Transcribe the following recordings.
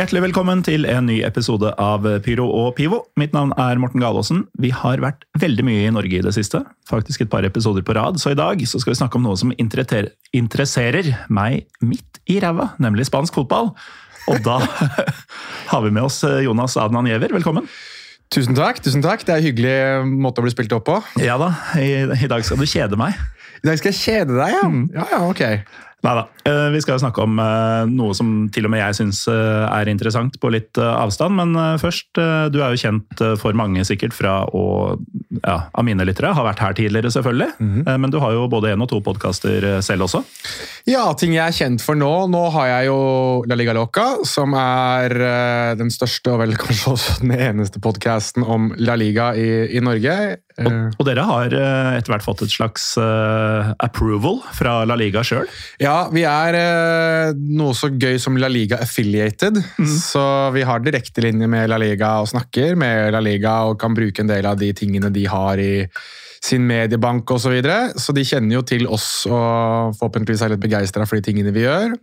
Hjertelig velkommen til en ny episode av Pyro og Pivo. Mitt navn er Morten Galaasen. Vi har vært veldig mye i Norge i det siste. Faktisk et par episoder på rad. Så i dag så skal vi snakke om noe som interesserer meg midt i ræva, nemlig spansk fotball. Og da har vi med oss Jonas Adnan Giæver. Velkommen. Tusen takk. tusen takk. Det er en hyggelig måte å bli spilt opp på. Ja da, i, i dag skal du kjede meg. I dag skal jeg kjede deg, ja. Ja, ja, ok. Nei da. Vi skal snakke om eh, noe som til og med jeg syns eh, er interessant på litt eh, avstand. Men eh, først, eh, du er jo kjent eh, for mange sikkert fra å ja, av mine lyttere. Har vært her tidligere, selvfølgelig. Eh, Men du har jo både én og to podkaster selv også. Ja, ting jeg er kjent for nå. Nå har jeg jo La Liga Loca, som er eh, den største og vel kanskje også den eneste podkasten om La Liga i, i Norge. Og, Eh, og dere har eh, etter hvert fått et slags uh, approval fra La Liga sjøl. Ja, vi er uh, noe så gøy som La Liga affiliated. Så vi har direktelinje med La Liga og snakker med La Liga og kan bruke en del av de tingene de har i sin mediebank osv. Så, videre. så de kjenner jo til oss og forhåpentligvis er litt begeistra for de tingene vi gjør.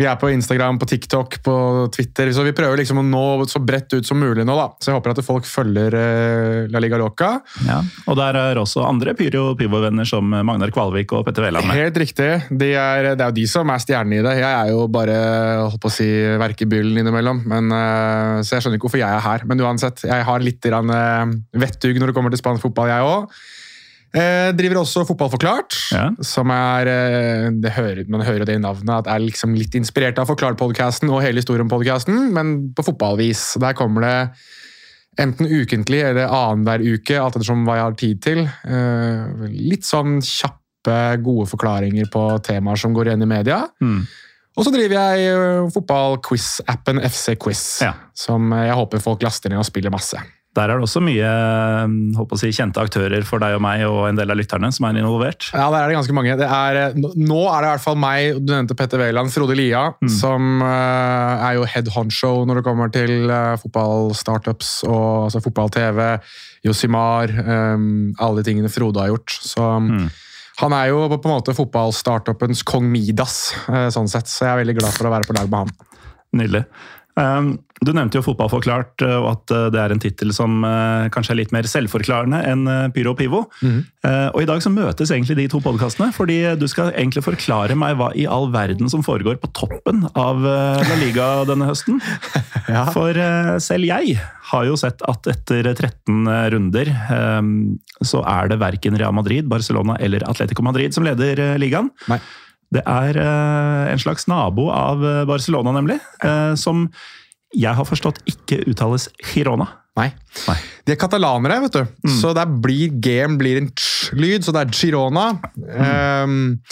Vi er på Instagram, på TikTok, på Twitter, så vi prøver liksom å nå så bredt ut som mulig nå. da. Så jeg håper at folk følger eh, La Liga Loca. Ja. Og der er også andre Pyro Pivo-venner som Magnar Kvalvik og Petter Wæland med. Helt riktig. De er, det er jo de som er stjernene i det. Jeg er jo bare holdt på å si, verkebyllen innimellom. Men, eh, så jeg skjønner ikke hvorfor jeg er her. Men uansett, jeg har litt eh, vettug når det kommer til spansk fotball, jeg òg. Eh, driver også Fotballforklart, Ja. som er eh, det hører, Man hører det i navnet, at er liksom litt inspirert av Forklart-podkasten og hele historien om podkasten, men på fotballvis. Der kommer det enten ukentlig eller annenhver uke, alt ettersom hva jeg har tid til. Eh, litt sånn kjappe, gode forklaringer på temaer som går igjen i media. Mm. Og så driver jeg eh, fotballquiz-appen FC Quiz, Ja. som jeg håper folk laster ned og spiller masse. Der er det også mye å si, kjente aktører for deg og meg og en del av lytterne som er involvert. Ja, der er det ganske mange. Det er, eh, nå- er det i hvert fall meg, du nevnte Petter Wæland, Frode Lia, som eh, er jo head honcho når det kommer til uh, fotballstartups og altså fotball-TV, Josimar, um, alle de tingene Frode har gjort. Så han er jo på en måte fotballstartupens kong Midas, eh, sånn sett. Så jeg er veldig glad for å være på lag med han. Nydelig. Um, Du nevnte jo Fotball forklart, uh, og at uh, det er en tittel som uh, kanskje er litt mer selvforklarende enn Pyro og Pivo. Mm. og I dag så møtes egentlig de to podkastene, fordi du skal egentlig forklare meg hva i all verden som foregår på toppen av La Liga denne høsten. For uh, selv jeg har jo sett at etter 13 runder um, så er det verken Real Madrid, Barcelona eller Atletico Madrid som leder ligaen. Nei. Det er eh, en slags nabo av eh, Barcelona, nemlig. eh, som jeg har forstått ikke uttales Girona. Nei. Nei. De er katalanere, vet du. Så der blir G-en blir en ch-lyd, så det er Girona. Ehm,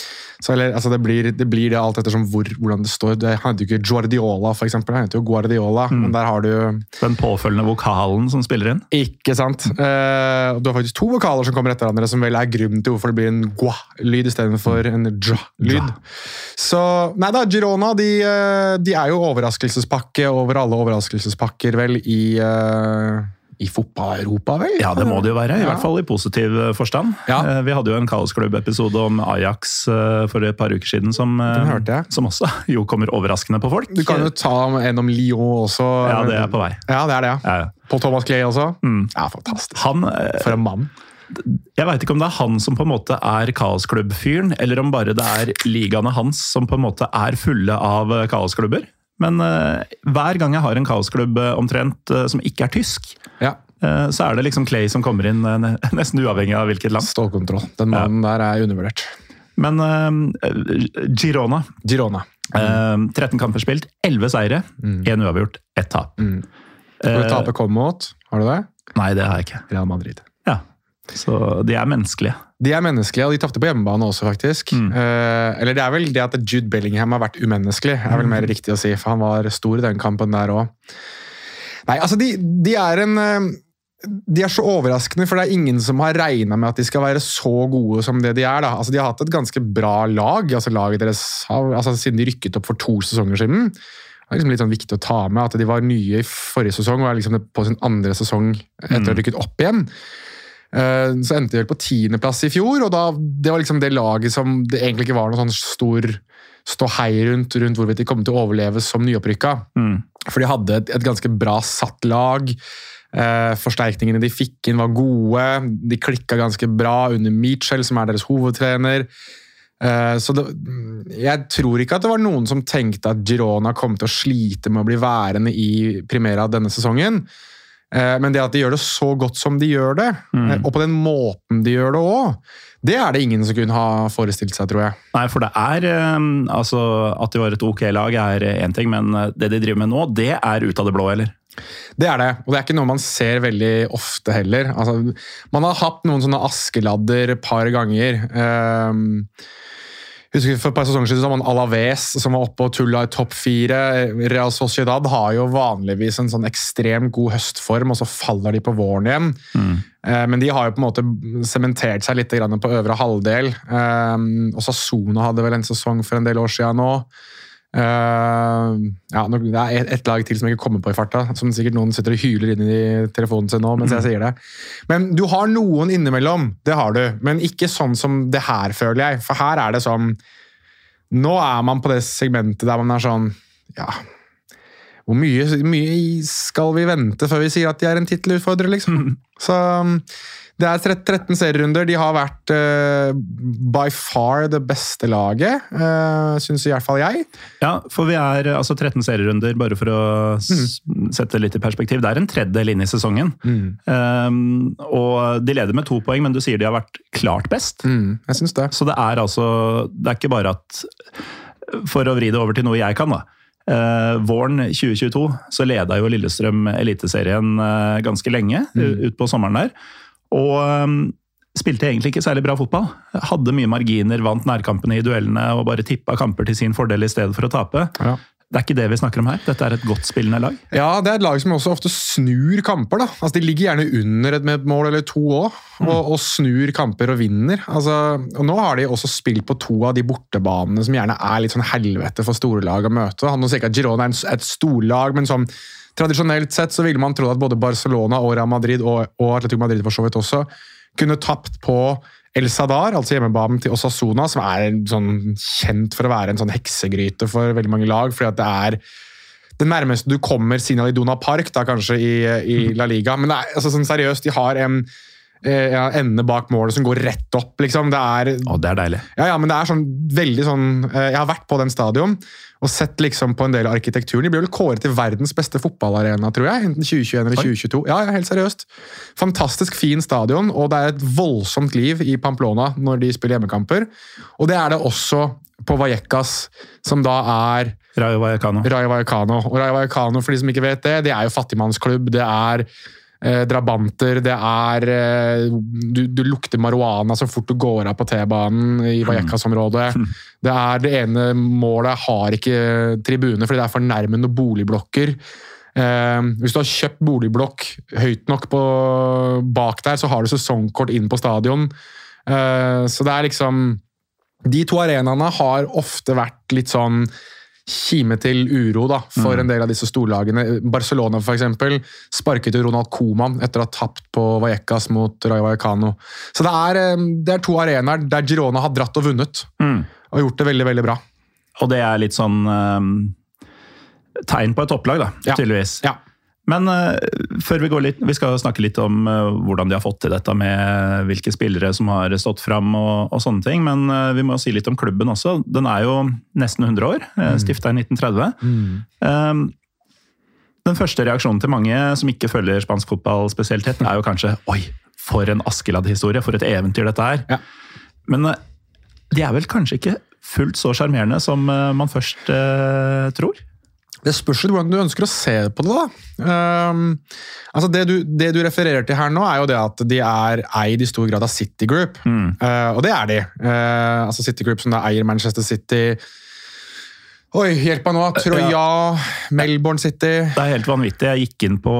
så eller, altså det, blir, det blir det alt ettersom hvor, hvordan det står. Det heter jo ikke Guardiola, for eksempel. Det heter jo Guardiola, men der har du Den påfølgende vokalen som spiller inn. Ikke sant? Uh, du har faktisk to vokaler som kommer etter hverandre, som vel er grunnen til hvorfor det blir en gua-lyd istedenfor en ja-lyd. Så Nei da, Girona de, eh, de er jo overraskelsespakke over alle overraskelsespakker, vel, i, eh, i fotball-Europa, vel? Ja, det må det jo være. I Ja. hvert fall i positiv eh, forstand. Ja. Eh, Vi hadde jo en Kaosklubb-episode om Ajax eh, for et par uker siden, som, som også jo kommer overraskende på folk. Du kan jo ta en om Lyon også. Ja, det er på vei. Ja, det er det, ja. På Thomas Clay også. Mm. Ja, fantastisk. Han For en mann. Jeg veit ikke om det er han som på en måte er kaosklubb-fyren, eller om bare det er ligaene hans som på en måte er fulle av kaosklubber. Men uh, hver gang jeg har en kaosklubb eh, omtrent uh, som ikke er tysk, Ja. så er det liksom Clay som kommer inn, nesten uavhengig av hvilket land. Stålkontroll. Den mannen der er undervurdert. Men Girona. Girona. eh, 13 kamper spilt, 11 seire, én uavgjort, ett tap. Mm. Skal du Eh, tape kom mot? Har du det? Nei, det har jeg ikke. Real Madrid. Så de er menneskelige. De er menneskelige, og de tapte på hjemmebane også, faktisk. Mm. Eh, eller det er vel det at Jude Bellingham har vært umenneskelig, er vel Mm. mer riktig å si. For han var stor i den kampen der òg. Nei, altså, de, de er en eh, De er så overraskende, for det er ingen som har regna med at de skal være så gode som det de er. da. Altså, De har hatt et ganske bra lag. altså Laget deres altså, Siden de rykket opp for to sesonger siden. Det er liksom litt sånn viktig å ta med at de var nye i forrige sesong og er liksom på sin andre sesong etter å ha rykket opp igjen. Eh, Så endte de vel på tiendeplass i fjor, og da, det var liksom det laget som det egentlig ikke var noen sånn stor ståhei rundt, rundt hvorvidt de kom til å overleve som nyopprykka. Mm. For de hadde et, et ganske bra satt lag. Eh, forsterkningene de fikk inn, var gode. De klikka ganske bra under Mitchell, som er deres hovedtrener. Eh, så det, jeg tror ikke at det var noen som tenkte at Girona kom til å slite med å bli værende i Primera denne sesongen. Eh, Men det at de gjør det så godt som de gjør det, Mm. eh, og på den måten de gjør det òg, det er det ingen som kunne ha forestilt seg, tror jeg. Nei, for det er eh, Altså, at de var et ok lag er én ting, men det de driver med nå, det er ut av det blå, eller? Det er det, og det er ikke noe man ser veldig ofte heller. Altså, man har hatt noen sånne askeladder et par ganger. Ehm, husker For et par sesonger siden så var man Alaves som var oppe og tulla i topp fire. Real Sociedad har jo vanligvis en sånn ekstremt god høstform, og så faller de på våren igjen. Mm. Men de har jo på en måte sementert seg litt på øvre halvdel. Um, og Sasona hadde vel en sesong for en del år siden nå. Eh, ja, det er et, et lag til som jeg ikke kommer på i farta, som sikkert noen sitter og hyler inn i telefonen sin nå mens jeg sier det. Men du har noen innimellom, det har du. Men ikke sånn som det her, føler jeg. For her er det sånn Nå er man på det segmentet der man er sånn Ja, hvor mye, mye skal vi vente før vi sier at de er en tittelutfordrer, liksom? Så det er 13 serierunder. De har vært uh, by far det beste laget, uh, syns i hvert fall jeg. Ja, for vi er eh, altså 13 serierunder, bare for å s sette det litt i perspektiv. Det er en tredjedel inn i sesongen. Um, og de leder med to poeng, men du sier de har vært klart best. Mm, jeg synes det. Så det er altså Det er ikke bare at For å vri det over til noe jeg kan, da. Uh, våren 2022 så leda jo Lillestrøm Eliteserien uh, ganske lenge, Mm. ut på sommeren der. Og eh, spilte egentlig ikke særlig bra fotball. Hadde mye marginer, vant nærkampene i duellene og bare tippa kamper til sin fordel i stedet for å tape. Ja. Det er ikke det vi snakker om her. Dette er et godt spillende lag. Ja, det er et lag som også ofte snur kamper. da. Altså, De ligger gjerne under et mål eller to òg, og, og snur kamper og vinner. Altså, og Nå har de også spilt på to av de bortebanene som gjerne er litt sånn helvete for store lag å møte. Han sier ikke at Girona er et storlag, men sånn tradisjonelt sett så ville man trodd at både Barcelona og Real Madrid, og, og Atletico Madrid for så vidt også, kunne tapt på El Sadar, altså hjemmebanen til Osasuna, som er sånn, kjent for å være en sånn heksegryte for veldig mange lag. fordi at det er det nærmeste du kommer Sinal Iduna Park, da kanskje, i, i La Liga. Men det er, altså, sånn seriøst, de har en eh, ja, ende bak målet som går rett opp, liksom. Det er Å, det er deilig. ja, ja, men det er sånn veldig sånn eh, Jeg har vært på den stadion og sett liksom på en del av arkitekturen. De ble vel kåret til verdens beste fotballarena, tror jeg. Enten 2021 eller 2022. Ja, ja, helt seriøst. Fantastisk fin stadion, og det er et voldsomt liv i Pamplona når de spiller hjemmekamper. Og det er det også på Vallecas, som da er Rayo Vallecano. Rayo Vallecano. Og Rayo Vallecano, for de som ikke vet det, det er jo fattigmannsklubb. Det er eh, drabanter, det er eh, du, du lukter marihuana så fort du går av på T-banen i Vallecas-området. Det er det ene målet har ikke tribune fordi det er for nærme boligblokker. Eh, hvis du har kjøpt boligblokk høyt nok på, bak der, så har du sesongkort inn på stadion. Så det er liksom De to arenaene har ofte vært litt sånn kime til uro da, for en del av disse storlagene. Barcelona for eksempel, sparket jo Ronald Koeman etter å ha tapt på Vallecas mot Rayo Vallecano. Så det er, eh, det er to arenaer der Girona har dratt og vunnet, Mm. og gjort det veldig veldig bra. Og det er litt sånn um, tegn på et topplag, da, Ja. tydeligvis. Ja. Men eh, før vi går litt, vi skal snakke litt om eh, hvordan de har fått til dette med hvilke spillere som har stått fram og, og sånne ting. Men eh, vi må si litt om klubben også. Den er jo nesten 100 år, mm. stifta i 1930. Um, den første reaksjonen til mange som ikke følger spansk fotball spesielt tett, er jo kanskje Oi, for en Askeladd-historie! For et eventyr dette er! Ja. Men de er vel kanskje ikke fullt så sjarmerende som man først tror? Det spørs hvordan du ønsker å se på det. da. Um, altså det, du, det du refererer til her nå, er jo det at de er eid i stor grad av City Group. Uh, og det er de. Uh, altså City Group som da eier Manchester City. Oi, hjelp meg nå! Troya, Melbourne City. Det er helt vanvittig. Jeg gikk inn på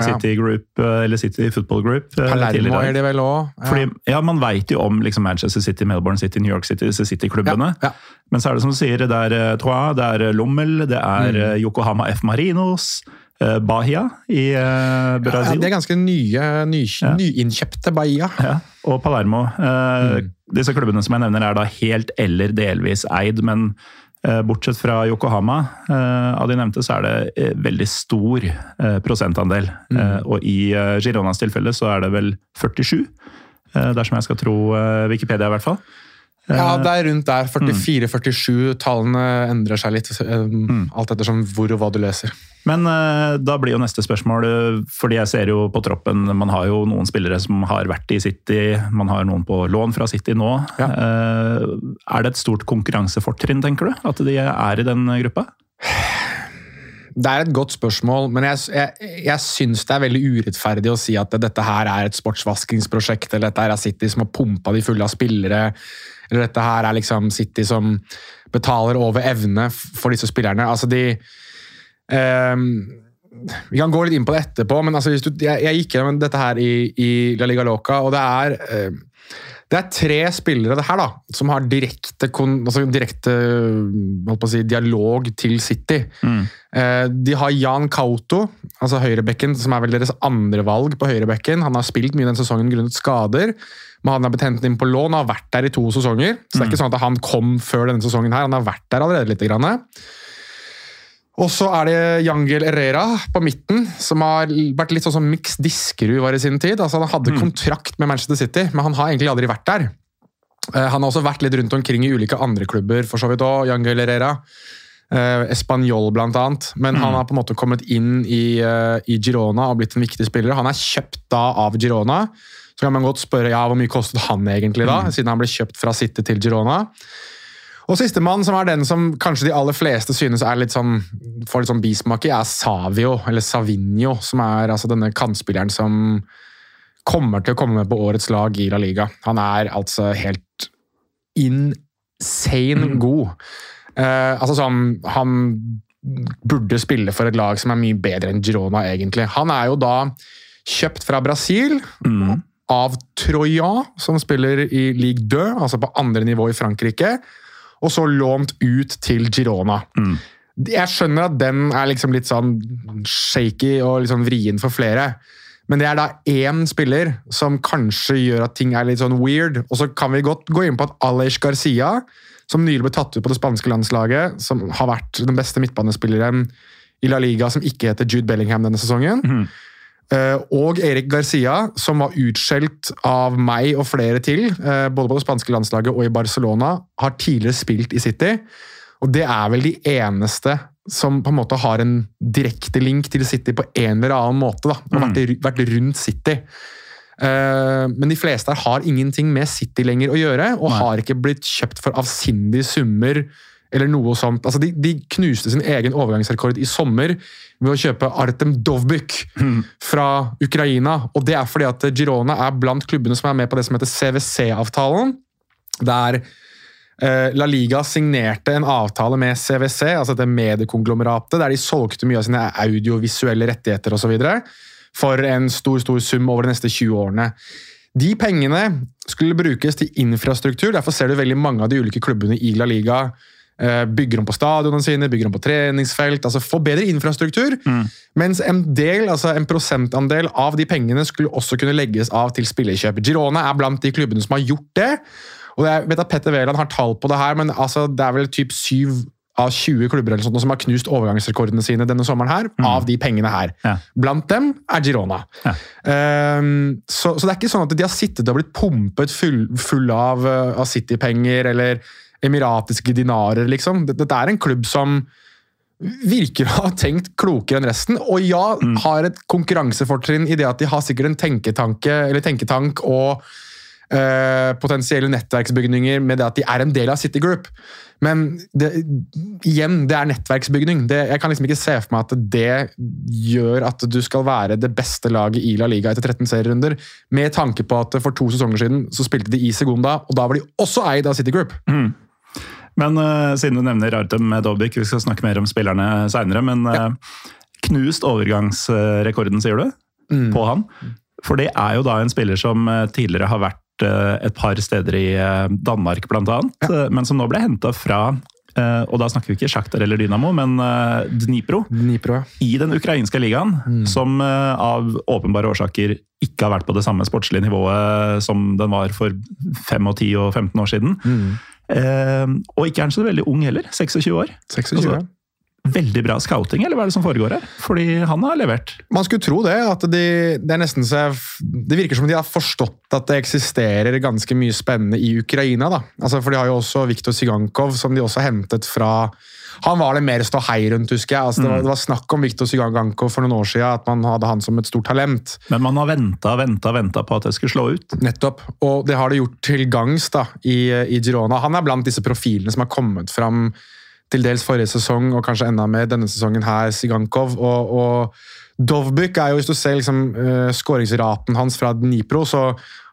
City Group, eh, eller City Football Group eh, Palermo er de vel òg. Fordi, ja, Man veit jo om liksom Manchester City, Melbourne City, New York City, disse City-klubbene. Ja, ja. Men så er det som du sier, det er Troya, det er Lommel, det er Mm. eh, Yokohama F. Marinos, eh, Bahia i Brasil. Ja, det er ganske nye, ny, Ja. nyinnkjøpte Bahia. Ja, og Palermo. Eh, Mm. Disse klubbene som jeg nevner er da helt eller delvis eid, men eh, bortsett fra Yokohama eh, av de nevnte, så er det eh, veldig stor eh, prosentandel. Mm. Eh, og i eh, Gironas tilfelle så er det vel 47, eh, dersom jeg skal tro eh, Wikipedia i hvert fall. Ja, det er rundt der. 44-47. Tallene endrer seg litt, um, alt ettersom hvor og hva du leser. Men eh, da blir jo neste spørsmål, eh, fordi jeg ser jo på troppen Man har jo noen spillere som har vært i City, man har noen på lån fra City nå. Ja. Eh, er det et stort konkurransefortrinn, tenker du? At de er i den gruppa? Det er et godt spørsmål, men jeg, jeg, jeg syns det er veldig urettferdig å si at dette her er et sportsvaskingsprosjekt, eller dette her er City som har pumpa de fulle av spillere, eller dette her er liksom City som betaler over evne for disse spillerne. Altså, de um, Vi kan gå litt inn på det etterpå, men altså, du, jeg, jeg gikk gjennom dette her i, i La Liga Loca, og det er ehm, det er tre spillere det her da, som har direkte, altså direkte å si, dialog til City. Mm. De har Jan Kauto, altså høyrebekken, som er vel deres andre valg på høyrebekken. Han har spilt mye den sesongen grunnet skader, men han er blitt hentet inn på lån og har vært der i to sesonger. Så det er ikke sånn at han kom før denne sesongen her, han har vært der allerede litt. Grann. Og så er det Jangel Herrera på midten, som har vært litt sånn som Mix Diskerud var i sin tid. Altså, han hadde kontrakt med Manchester City, men han har egentlig aldri vært der. Eh, Han har også vært litt rundt omkring i ulike andre klubber, for så vidt òg. Jangel Herrera. Uh, Español, blant annet. Men han har på en måte kommet inn i, uh, i Girona og blitt en viktig spiller. Han er kjøpt da av Girona. Så kan man godt spørre ja, hvor mye kostet han egentlig da, siden han ble kjøpt fra City til Girona. Og sistemann, som er den som kanskje de aller fleste synes er litt sånn, får litt sånn bismak i, er Savio, eller Savinho, som er altså denne kantspilleren som kommer til å komme med på årets lag i La Liga. Han er altså helt insane god. Uh, altså sånn, Han burde spille for et lag som er mye bedre enn Girona, egentlig. Han er jo da kjøpt fra Brasil. Av Troya, som spiller i Ligue 2, altså på andre nivå i Frankrike. Og så lånt ut til Girona. Jeg skjønner at den er liksom litt sånn shaky og sånn vrien for flere. Men det er da én spiller som kanskje gjør at ting er litt sånn weird. Og så kan vi godt gå inn på at Aleix Garcia, som nylig ble tatt ut på det spanske landslaget, som har vært den beste midtbanespilleren i La Liga, som ikke heter Jude Bellingham denne sesongen. Eh, og Erik Garcia, som var utskjelt av meg og flere til, eh, både på det spanske landslaget og i Barcelona, har tidligere spilt i City. Og det er vel de eneste som på en måte har en direkte link til City på en eller annen måte. da, og vært, vært rundt City. Eh, men de fleste her har ingenting med City lenger å gjøre, og har ikke blitt kjøpt for avsindige summer. Eller noe sånt. Altså, de, de knuste sin egen overgangsrekord i sommer ved å kjøpe Artem Dovbyk fra Ukraina. og Det er fordi at Girona er blant klubbene som er med på det som heter CWC-avtalen. Der eh, La Liga signerte en avtale med CWC, altså dette mediekonglomeratet, der de solgte mye av sine audiovisuelle rettigheter osv. for en stor stor sum over de neste 20 årene. De pengene skulle brukes til infrastruktur, derfor ser du veldig mange av de ulike klubbene i La Liga bygger om på stadionene sine, bygger om på treningsfelt, altså få bedre infrastruktur. Mens en del, altså en prosentandel av de pengene skulle også kunne legges av til spillerkjøp. Girona er blant de klubbene som har gjort det. Og jeg vet at Petter Wæland har tall på det her, men altså, det er vel typ 7 av 20 klubber eller sånt, som har knust overgangsrekordene sine denne sommeren her, av de pengene her. Ja. Blant dem er Girona. Ja. Um, så, så det er ikke sånn at de har sittet og blitt pumpet full, full av, uh, av City-penger eller emiratiske dinarer, liksom. Dette er en klubb som virker å ha tenkt klokere enn resten, og ja, har et konkurransefortrinn i det at de har sikkert en tenketanke, eller tenketank og eh, potensielle nettverksbygninger med det at de er en del av City Group. Men det, igjen, det er nettverksbygning. Det, jeg kan liksom ikke se for meg at det gjør at du skal være det beste laget i La Liga etter 13 serierunder, med tanke på at for to sesonger siden så spilte de i Segunda, og da var de også eid av City Group. Men uh, siden du nevner Artem Dobik, vi skal snakke mer om spillerne seinere, men uh, knust overgangsrekorden, sier du, på han? For det er jo da en spiller som eh, tidligere har vært et par steder i Danmark, annet, eh, men som nå ble henta fra og da snakker vi ikke Sjaktar eller Dynamo, men Dnipro. Dnipro, ja. I den ukrainske ligaen, som eh, av åpenbare årsaker ikke har vært på det samme sportslige nivået som den var for 5, og 10 og 15 år siden. Eh, og ikke er han så veldig ung heller. 26 år. 26, Altså, ja. Veldig bra scouting, eller hva er det som foregår her? Fordi han har levert. Man skulle tro det. at de, Det er nesten så det virker som de har forstått at det eksisterer ganske mye spennende i Ukraina. da. Altså, for De har jo også Viktor Sigankov, som de også hentet fra Han var det mer ståhei rundt, husker jeg. Altså, det, var, det var snakk om Viktor Sigankov for noen år siden, at man hadde han som et stort talent. Men man har venta venta, venta på at det skulle slå ut. Nettopp. Og det har det gjort til gangs da, i, i Girona. Han er blant disse profilene som har kommet fram til dels forrige sesong, og kanskje enda mer denne sesongen her, Sigankov. Og, og Dovbyk er jo, hvis du ser liksom, uh, skåringsraten hans fra Dnipro, så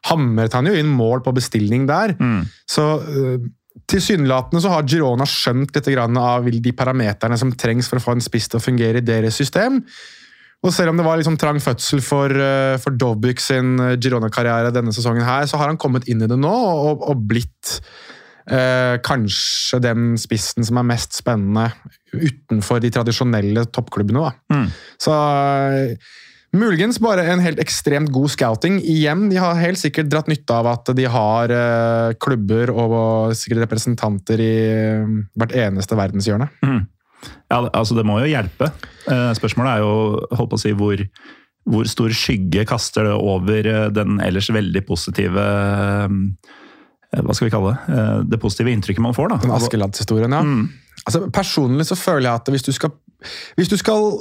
hamret han jo inn mål på bestilling der. Så uh, tilsynelatende så har Girona skjønt litt av de parameterne som trengs for å få en spiss til å fungere i deres system. Og selv om det var liksom trang fødsel for, uh, for Dobbik sin uh, Girona-karriere denne sesongen, her, så har han kommet inn i det nå og, og blitt eh, kanskje den spissen som er mest spennende utenfor de tradisjonelle toppklubbene. Da. Så eh, muligens bare en helt ekstremt god scouting. Igjen, de har helt sikkert dratt nytte av at de har uh, klubber og sikkert representanter i uh, hvert eneste verdenshjørne. Ja, det- altså Det må jo hjelpe. Uh, Spørsmålet er jo holdt på å si, hvor, hvor stor skygge kaster det over den ellers veldig positive Hva skal vi kalle det? Det positive inntrykket man får. da. Den Askeladd-historien, ja. Altså, personlig så føler jeg at hvis du skal Hvis du skal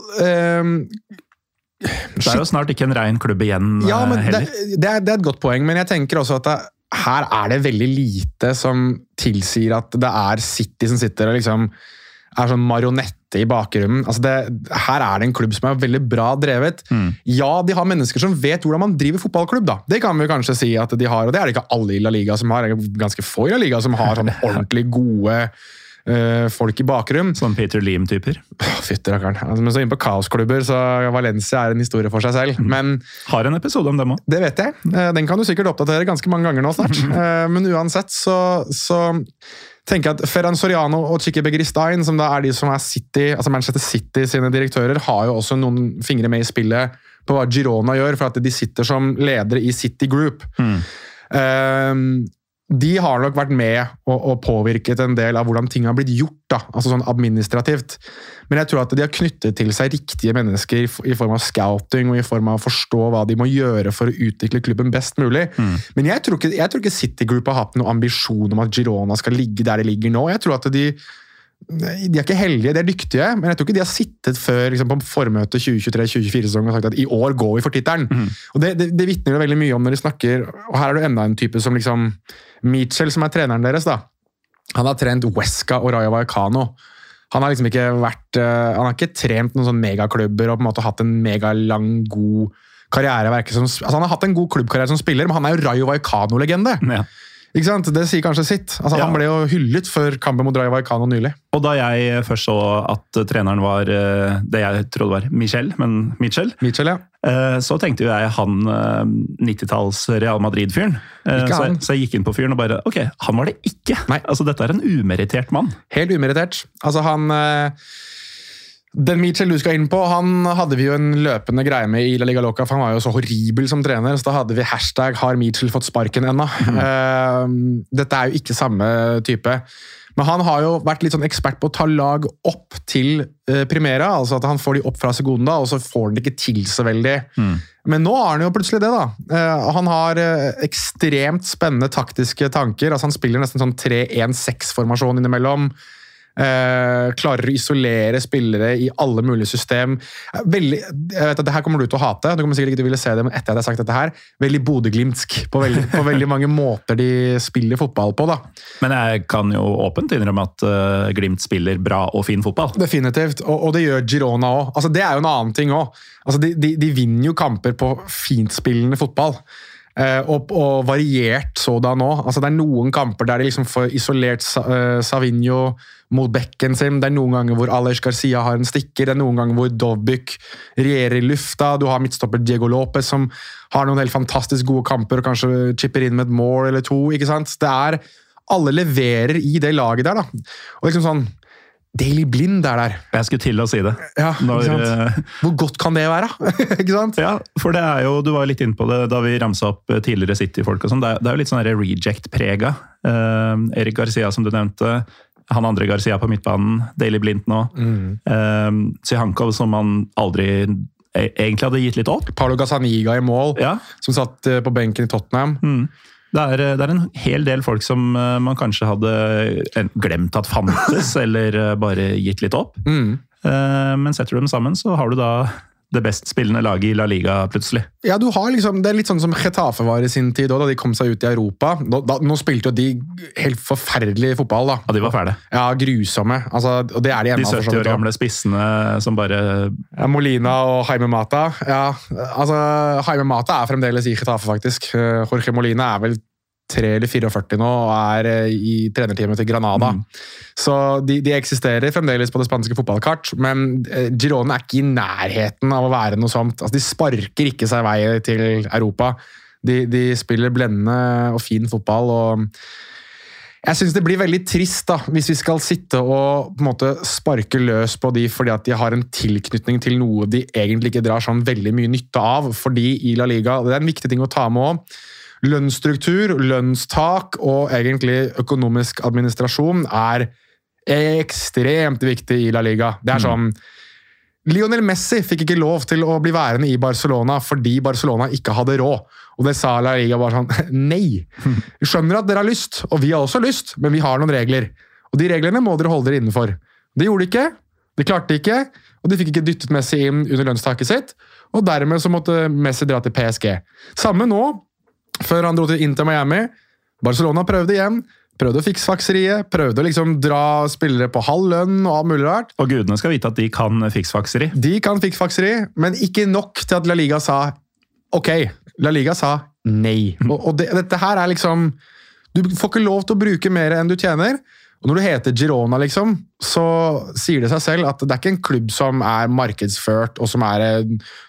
Det er jo snart ikke en rein klubb igjen Ja, eh, men det, heller. det, er, det er et godt poeng, men jeg tenker også at det, her er det veldig lite som tilsier at det er City som sitter og liksom er sånn marionette i bakgrunnen. Altså det, her er det en klubb som er veldig bra drevet. Ja, de har mennesker som vet hvordan man driver fotballklubb. da. Det kan vi kanskje si at de har, og det er det ikke alle i La Liga som har. Det er ganske få i La Liga som har sånn ordentlig gode eh, folk i bakrom. Som Peter Leam-typer. Fytti rakkeren. Altså, men så inn på kaosklubber, så Valencia er en historie for seg selv. Men Har en episode om dem òg. det vet jeg. Uh, Den kan du sikkert oppdatere ganske mange ganger nå snart. Uh, Men uansett så, så tenker jeg at Ferran Soriano og Chiqui Begristein, som da er de som er City, altså Manchester City sine direktører, har jo også noen fingre med i spillet på hva Girona gjør, for at de sitter som ledere i City Group. Eh, de har nok vært med og, og påvirket en del av hvordan ting har blitt gjort, da, altså sånn administrativt. Men jeg tror at de har knyttet til seg riktige mennesker i form av scouting og i form av å forstå hva de må gjøre for å utvikle klubben best mulig. Men jeg tror, ikke, jeg tror ikke City Group har hatt noen ambisjon om at Girona skal ligge der de ligger nå. Jeg tror at de de er ikke heldige, de er dyktige, men jeg tror ikke de har sittet før liksom, på formøtet 2023-2024-sesongen og sagt at i år går vi for tittelen. Og Det, det, det vitner jo veldig mye om når de snakker Og her er det enda en type som liksom Mitchell, som er treneren deres. da Han har trent Wesca og Rayo Vallecano. Han har liksom ikke vært eh, Han har ikke trent noen sånne megaklubber og på en måte hatt en megalang, god karriere. Som, altså han har hatt en god klubbkarriere som spiller, men han er jo Rayo Vallecano-legende. Ja. Ikke sant? Det sier kanskje sitt. Altså, Ja. Han ble jo hyllet før kampen mot Raja Vallecano nylig. Og da jeg først så at treneren var eh, det jeg trodde var Michel, men Michel, Michel ja. eh, så tenkte jo jeg han eh, 90-talls Real Madrid-fyren. Eh, Så, så jeg gikk inn på fyren og bare Ok, han var det ikke! Nei. Altså, Dette er en umerittert mann. Helt umerittert. Altså, han eh, Den Mitchell du skal inn på, han hadde vi jo en løpende greie med i La Liga Loca, for han var jo så horribel som trener, så da hadde vi hashtag 'har Mitchell fått sparken ennå'. Eh, dette er jo ikke samme type. Men han har jo vært litt sånn ekspert på å ta lag opp til eh, Primera. altså at Han får de opp fra Segunda, og så får han det ikke til så veldig. Men nå har han jo plutselig det. da. Eh, han har eh, ekstremt spennende taktiske tanker. altså Han spiller nesten sånn 3-1-6-formasjon innimellom. Eh, klarer å isolere spillere i alle mulige system. Veldig, jeg vet at det her kommer du til å hate, du kommer sikkert ikke til å ville se det, men etter at jeg har sagt dette her, veldig bodø-glimtsk på, på veldig mange måter de spiller fotball på. da. Men jeg kan jo åpent innrømme at uh, Glimt spiller bra og fin fotball. Definitivt, og, og det gjør Girona òg. Altså, det er jo en annen ting òg. Altså, de, de, de vinner jo kamper på fintspillende fotball. Eh, og, og variert sådan òg. Altså, det er noen kamper der de liksom får isolert eh, Savinho mot bekken sin. Det er noen ganger hvor Alej Garcia har en stikker. Det er noen ganger hvor Dovbyk regjerer i lufta. Du har midtstopper Diego Lopez som har noen helt fantastisk gode kamper og kanskje chipper inn med et mål eller to. ikke sant? Det er Alle leverer i det laget der. da. Og liksom sånn Daily Blind er der. Jeg skulle til å si det. Ja, Når, eh? Hvor godt kan det være? ikke sant? Ja, for det er jo, du var litt inne på det da vi ramsa opp tidligere City-folk. og sånn, Det, det er jo litt sånn reject-prega. Uh, Erik Garcia, som du nevnte. Han andre Garcia på midtbanen. Daily Blind nå. Eh, Sihankov, som man aldri e- egentlig hadde gitt litt opp. Paulo Gazzaniga i mål, Ja, som satt eh, på benken i Tottenham. Det er, det er en hel del folk som eh, man kanskje hadde glemt at fantes, eller eh, bare gitt litt opp. Mm. Eh, Men setter du dem sammen, så har du da det best spillende laget i La Liga plutselig. Ja, du har liksom, Det er litt sånn som Getafe var i sin tid da de kom seg ut i Europa. Da, da, nå spilte jo de helt forferdelig fotball, da. Ja, de var fæle. Ja, grusomme. Altså, og det er de De ennå. for 70 år gamle spissene som bare Ja, Molina og Jaime Mata. Ja, altså, Jaime Mata er fremdeles i Getafe, faktisk. Eh, Jorge Molina er vel 3 eller 44 nå og er eh, i trenerteamet til Granada. Så de, de eksisterer fremdeles på det spanske fotballkart, men eh, Girona er ikke i nærheten av å være noe sånt. Altså, de sparker ikke seg vei til Europa. De, de spiller blendende og fin fotball. og jeg syns det blir veldig trist da, hvis vi skal sitte og på en måte sparke løs på de fordi at de har en tilknytning til noe de egentlig ikke drar sånn veldig mye nytte av. Fordi i La Liga, og det er en viktig ting å ta med òg, lønnsstruktur, lønnstak og egentlig økonomisk administrasjon er ekstremt viktig i La Liga. Det er sånn Lionel Messi fikk ikke lov til å bli værende i Barcelona fordi Barcelona ikke hadde råd. Og det sa La Liga bare sånn Nei! Vi skjønner at dere har lyst, og vi har også lyst, men vi har noen regler. Og de reglene må dere holde dere innenfor. Det gjorde de ikke. De klarte det ikke, og de fikk ikke dyttet Messi inn under lønnstaket sitt. Og dermed så måtte Messi dra til PSG. Samme nå, før han dro til Inter Miami. Barcelona prøvde igjen. Prøvde å fikse fakseriet, prøvde å liksom dra spillere på halv lønn og alt mulig rart. Og gudene skal vite at de kan fiksfakseri. De kan fiksfakseri, men ikke nok til at La Liga sa ok. La Liga sa nei. Og, og det, dette her er liksom Du får ikke lov til å bruke mer enn du tjener. Og når du heter Girona, liksom, så sier det seg selv at det er ikke en klubb som er markedsført og som er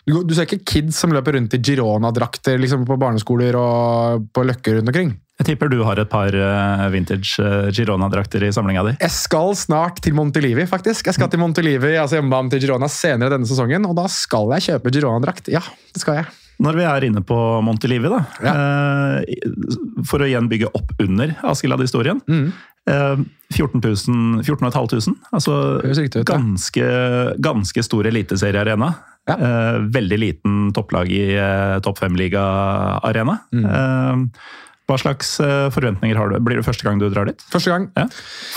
Du, du ser ikke kids som løper rundt i Girona-drakter liksom, på barneskoler og på løkker rundt omkring. Jeg tipper du har et par eh, vintage eh, Girona-drakter i samlinga di. Jeg skal snart til Montelivi, faktisk. Jeg skal til Montelivi, altså hjemmebanen til Girona senere denne sesongen, og da skal jeg kjøpe Girona-drakt. Ja, det skal jeg. Når vi er inne på Montelivi, da, eh, for å igjen bygge opp under Askeladd-historien. Mm. Eh, 14 000, 14 500, altså ut, ja. ganske, ganske stor eliteseriearena. Ja. Eh, veldig liten topplag i eh, topp fem-liga-arena. Mm. Hva slags eh, forventninger har du? Blir det første gang du drar dit? Første gang. Ja.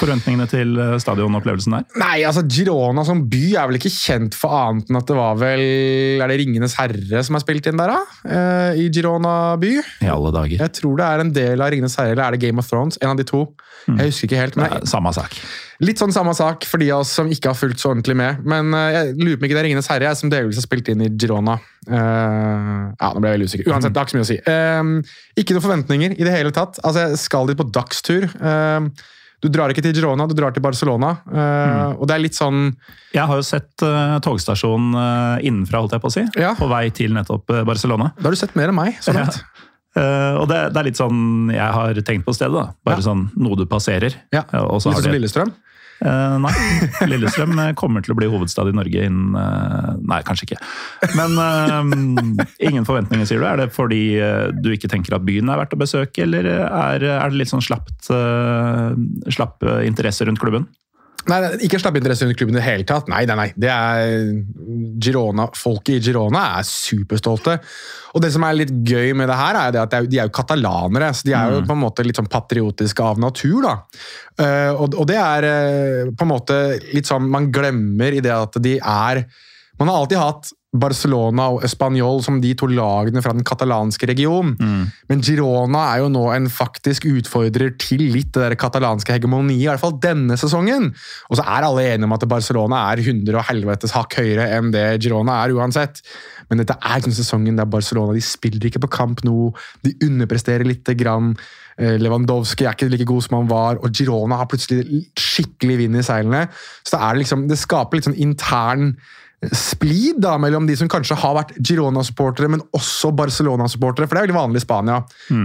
Forventningene til eh, stadionopplevelsen der? Nei, altså Girona som by er vel ikke kjent for annet enn at det var vel Er det Ringenes herre som er spilt inn der, da? Eh, I Girona by? I alle dager. Jeg tror det er en del av Ringenes herre, eller er det Game of Thrones? En av de to. Jeg husker ikke helt. men Ja, samme sak. Litt sånn samme sak for de av oss som ikke har fulgt så ordentlig med. Men eh, jeg lurer på ikke det er Ringenes herre som delvis har spilt inn i Girona. Uh, ja, nå ble jeg veldig usikker. Uansett, det har ikke så mye å si. Uh, ikke noen forventninger i det hele tatt. Altså, Jeg skal dit på dagstur. Uh, du drar ikke til Girona, du drar til Barcelona. Eh, Og det er litt sånn Jeg har jo sett uh, togstasjonen uh, innenfra, holdt jeg på å si. Ja. På vei til nettopp Barcelona. Da har du sett mer enn meg. så Ja. langt. Eh, og det, det er litt sånn jeg har tenkt på stedet. da. Bare Ja. sånn noe du passerer. Ja. Litt som Lillestrøm. Eh, nei. Lillestrøm eh, kommer til å bli hovedstad i Norge innen uh, Nei, kanskje ikke. Men uh, ingen forventninger, sier du? Er det fordi du ikke tenker at byen er verdt å besøke, eller er, er det litt sånn slappt, eh, slapp interesse rundt klubben? Nei, ikke slapp interesse under klubben i det hele tatt. Nei, nei, nei. Det er Girona, Folket i Girona er superstolte. Og det som er litt gøy med det her, er det at de er jo katalanere. så De er jo på en måte litt sånn patriotiske av natur. da. Eh, og, og det er eh, på en måte litt sånn Man glemmer i det at de er Man har alltid hatt Barcelona og Español som de to lagene fra den katalanske regionen. Men Girona er jo nå en faktisk utfordrer til litt det der katalanske hegemoniet, i hvert fall denne sesongen. Og så er alle enige om at Barcelona er 100 og helvetes hakk høyere enn det Girona er uansett. Men dette er ikke sesongen der Barcelona de spiller ikke på kamp nå, de underpresterer lite grann. Eh, Lewandowski er ikke like god som han var, og Girona har plutselig skikkelig vind i seilene. Så det, liksom, det skaper litt sånn intern splid da, mellom de som kanskje har vært Girona-supportere, men også Barcelona-supportere. For det er veldig vanlig i Spania.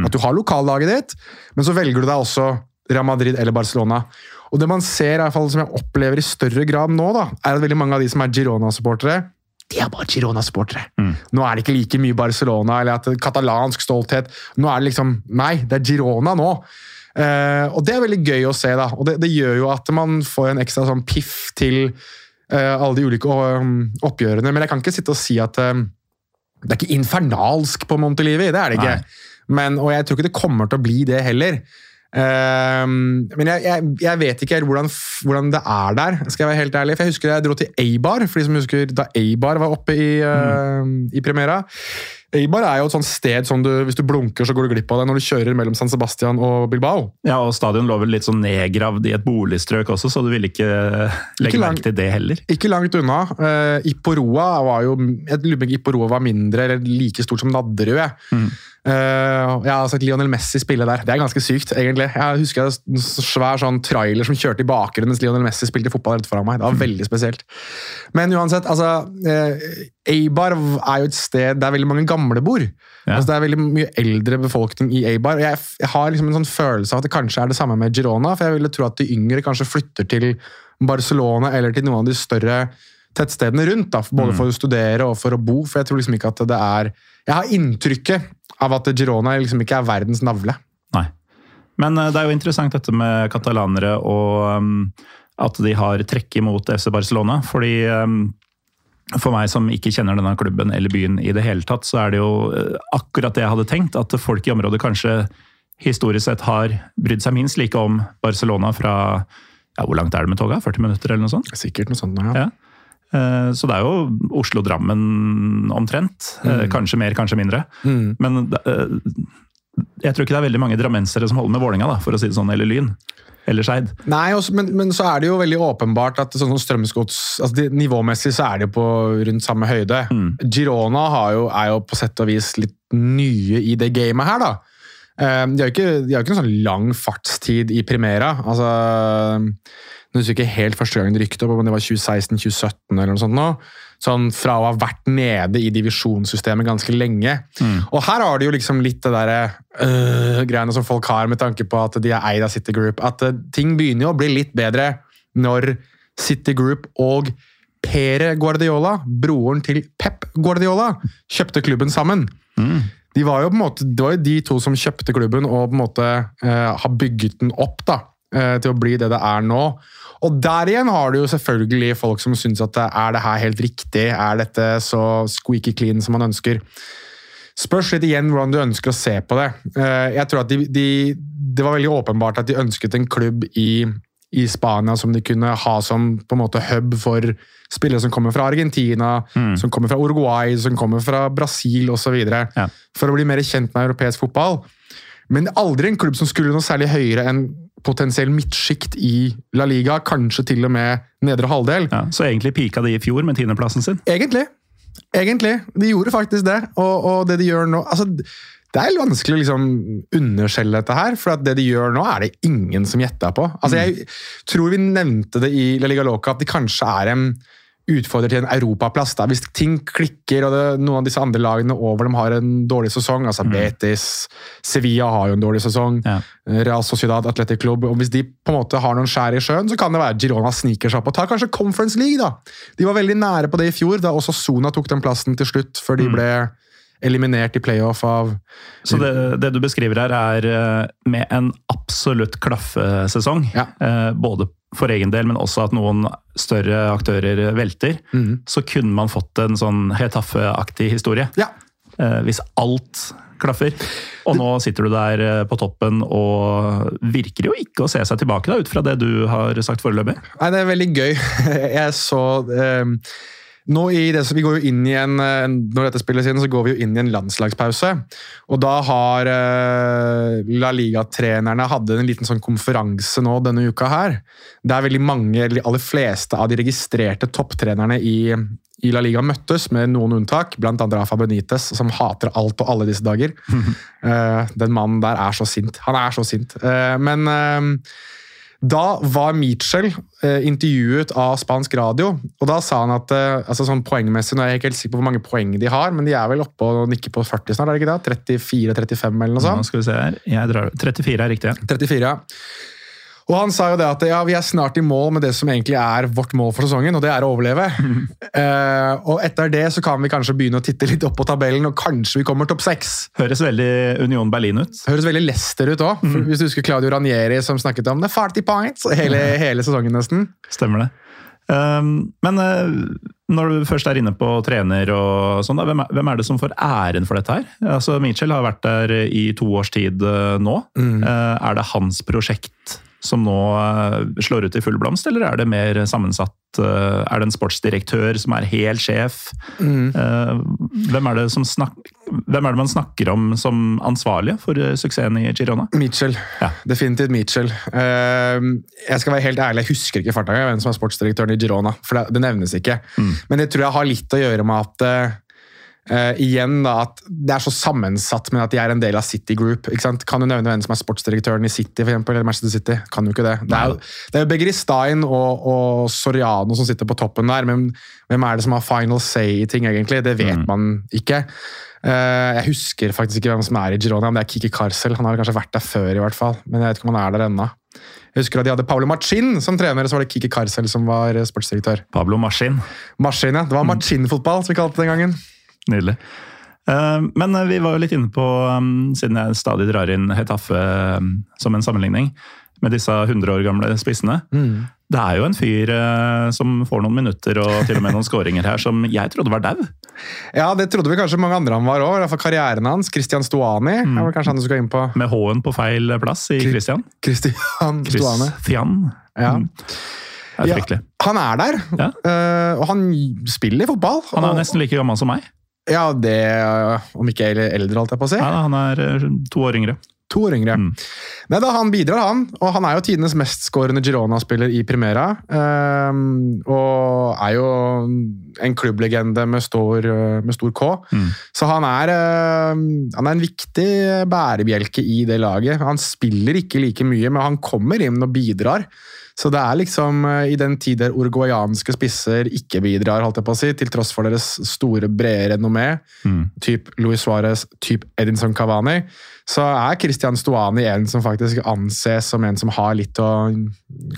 At du har lokallaget ditt, men så velger du deg også Real Madrid eller Barcelona. Og det man ser, i hvert fall som jeg opplever i større grad nå, da, er at veldig mange av de som er Girona-supportere, de er bare Girona-supportere. Nå er det ikke like mye Barcelona eller at katalansk stolthet. Nå er det liksom Nei, det er Girona nå. Eh, og det er veldig gøy å se, da. Og det, det gjør jo at man får en ekstra sånn piff til alle de ulike um, oppgjørene. Men jeg kan ikke sitte og si at eh, det er ikke infernalsk på Montelivi. Det er det ikke. Men, og jeg tror ikke det kommer til å bli det heller. Ehm, men jeg, jeg, jeg vet ikke hvordan, hvordan det er der, skal jeg være helt ærlig. For jeg husker jeg dro til Eibar, for de som husker da Eibar var oppe i, eh, i Primera. Eibar er jo et sånt sted som du, hvis du blunker, så går du glipp av det når du kjører mellom San Sebastian og Bilbao. Ja, og Stadion lå vel litt sånn nedgravd i et boligstrøk også, så du ville ikke legge Ikke langt. merke til det heller. Ikke langt unna. Uh, Iporoa var jo Jeg lurer på om Iporoa var mindre eller like stort som Nadderud. jeg. Jeg har sett Lionel Messi spille der. Det er ganske sykt, egentlig. Jeg husker en svær sånn trailer som kjørte i bakgrunnen mens Lionel Messi spilte fotball rett foran meg. Det var veldig spesielt. Men uansett, altså eh, Eibar er jo et sted der veldig mange gamle bor. Ja. Altså, det er veldig mye eldre befolkning i Eibar. og jeg, jeg har liksom en sånn følelse av at det kanskje er det samme med Girona. For jeg ville tro at de yngre kanskje flytter til Barcelona eller til noen av de større tettstedene rundt. Da, både for å studere og for å bo. For jeg tror liksom ikke at det er Jeg har inntrykket av at Girona liksom ikke er verdens navle. Nei. Men eh, det er jo interessant dette med katalanere og um, at de har trekk imot FC Barcelona. Fordi um, for meg som ikke kjenner denne klubben eller byen i det hele tatt, så er det jo eh, akkurat det jeg hadde tenkt. At folk i området kanskje historisk sett har brydd seg minst like om Barcelona fra ja, Hvor langt er det med toget? 40 minutter, eller noe sånt? Sikkert noe sånt. Ja. Ja. Eh, Så det er jo Oslo-Drammen omtrent. Mm. Kanskje mer, kanskje mindre. Men eh, jeg tror ikke det er veldig mange drammensere som holder med Vålinga, da, for å si det sånn, eller Lyn. Eller Skeid. Nei, også, men, men så er det jo veldig åpenbart at sånn Strømsgods altså de, Nivåmessig så er det på rundt samme høyde. Girona har jo, er jo på sett og vis litt nye i det gamet her, da. Eh, De har jo ikke, ikke en sånn lang fartstid i Primera. Altså, Nå husker ikke helt første gang det rykte opp, om det var 2016-2017 eller noe sånt. nå. Sånn Fra å ha vært nede i divisjonssystemet ganske lenge. Og her har du jo liksom litt det derre øh, greiene som folk har med tanke på at de er eid av City Group. At uh, ting begynner jo å bli litt bedre når City Group og Pere Guardiola, broren til Pep Guardiola, kjøpte klubben sammen. De var jo på en måte, det var jo de to som kjøpte klubben og på en måte uh, har bygget den opp da, til å bli det det er nå. Og der igjen har du jo selvfølgelig folk som syns at er det her helt riktig? Er dette så squeaky clean som man ønsker? Spørs litt igjen hvordan du ønsker å se på det. Eh, Jeg tror at de, de, Det var veldig åpenbart at de ønsket en klubb i, i Spania som de kunne ha som på en måte hub for spillere som kommer fra Argentina, som kommer fra Uruguay, som kommer fra Brasil osv. Ja. For å bli mer kjent med europeisk fotball. Men aldri en klubb som skulle noe særlig høyere enn potensiell midtsjikt i La Liga, kanskje til og med nedre halvdel. Ja, så egentlig pika de i fjor med tiendeplassen sin. Egentlig. Egentlig. De gjorde faktisk det. Og, og det de gjør nå altså, Det er vanskelig å liksom underskjelle dette her, for det de gjør nå, er det ingen som gjetta på. Altså, Jeg tror vi nevnte det i La Liga Loca, at de kanskje er en utfordrer til en europaplass. da. Hvis ting klikker, og det, noen av disse andre lagene over dem har en dårlig sesong, altså Betis, Sevilla har jo en dårlig sesong, Ja. Real Sociedad Athletic Club og Hvis de på en måte har noen skjær i sjøen, så kan det være Girona sniker seg opp og tar kanskje Conference League. da. De var veldig nære på det i fjor, da også Sona tok den plassen til slutt, før de ble eliminert i playoff av Så det, det du beskriver her, er eh, med en absolutt klaffesesong. Ja. Eh, Både for egen del, men også at noen større aktører velter. Mm. Så kunne man fått en sånn Hetaffe-aktig historie. Ja. Eh, Hvis alt klaffer. Og nå sitter du der på toppen og virker jo ikke å se seg tilbake, da, ut fra det du har sagt foreløpig. Nei, det er veldig gøy. Jeg så eh, nå i det, så Vi går jo inn i en, eh, når dette spilles inn, så går vi jo inn i en landslagspause. Og da har eh, La Liga-trenerne hadde en liten sånn konferanse nå denne uka her. Der veldig mange, eller de aller fleste av de registrerte topptrenerne i, i La Liga møttes, med noen unntak. Blant annet Rafa Benitez, som hater alt og alle disse dager. Eh, den mannen der er så sint. Han er så sint. Men da var Mitchell eh, intervjuet av spansk radio, og da sa han at eh, altså sånn poengmessig, nå er jeg ikke helt sikker på hvor mange poeng de har, men de er vel oppe og nikker på 40 snart, er det ikke det? 34-35 eller noe sånt? Nå skal vi se her. Jeg drar 34 er riktig. 34, ja. Og han sa jo det at ja, vi er snart i mål med det som egentlig er vårt mål for sesongen, og det er å overleve. uh, og etter det så kan vi kanskje begynne å titte litt opp på tabellen, og kanskje vi kommer topp seks. Høres veldig Union Berlin ut. Høres veldig Lester ut òg. Hvis du husker Claudio Ranieri som snakket om the 40 points hele, hele sesongen nesten. Stemmer det. Um, men uh, når du først er inne på trener og sånn, hvem, er, hvem er det som får æren for dette her? Altså, Mitchell har vært der i to års tid uh, nå. Uh, er det hans prosjekt som nå uh, slår ut i full blomst, eller er det mer sammensatt? Uh, er det en sportsdirektør som er hel sjef? Mm. hvem, er det som snak hvem er det man snakker om som ansvarlig for suksessen i Girona? Mitchell. Ja. Definitivt Mitchell. Eh, jeg skal være helt ærlig, jeg husker ikke farta hvem som er sportsdirektøren i Girona. for Det, nevnes ikke. Men det tror jeg har litt å gjøre med at eh, igjen da, at det er så sammensatt med at de er en del av City Group. ikke sant? Kan du nevne hvem som er sportsdirektøren i City, for eksempel, eller Manchester City? Kan du ikke det. Det er det er jo Begristein og, og Soriano som sitter på toppen der, men hvem er det som har final say i ting, egentlig? Det vet man ikke. Uh, jeg husker faktisk ikke hvem som er i Girona, men det er Kiki Karsel. Han har kanskje vært der før, i hvert fall. Men jeg vet ikke om han er der ennå. Jeg husker at de hadde Pablo Machin som trener, og så var det Kiki Karsel som var eh, sportsdirektør. Pablo Machin. Machin, ja. Det var Machin-fotball, som vi kalte det den gangen. Nydelig. Eh, Men eh, vi var jo litt inne på, um, siden jeg stadig drar inn Hetaffe som en sammenligning, med disse 100 år gamle spissene. Det er jo en fyr eh, som får noen minutter og til og med noen skåringer her som jeg trodde var dau. Ja, det trodde vi kanskje mange andre han var òg. Karrieren hans. Christian Stoani, er vel kanskje han du skal inn på. Med H-en på feil plass i Christian. Christian Stoani. Christian. Ja. Mm. Er Ja, han er der, Ja. eh, og han spiller fotball. Han er nesten like gammel som meg. Ja, det Om ikke eldre, holdt jeg på å si. Ja, han er eh, to år yngre. To år yngre. Mm. Nei, da, Han bidrar, han. Og han er jo tidenes mestskårende Girona-spiller i Primera. Um, og er jo en klubblegende med stor, eh, med stor K. Mm. Så han er, ehm, han er en viktig bærebjelke i det laget. Han spiller ikke like mye, men han kommer inn og bidrar. Så det er liksom eh, i den tid der uruguayanske spisser ikke bidrar, holdt jeg på å si, til tross for deres store, brede renommé, Mm. typ Luis Suárez, typ Edinson Cavani, så er Christian Stuani en som faktisk anses som en som har litt å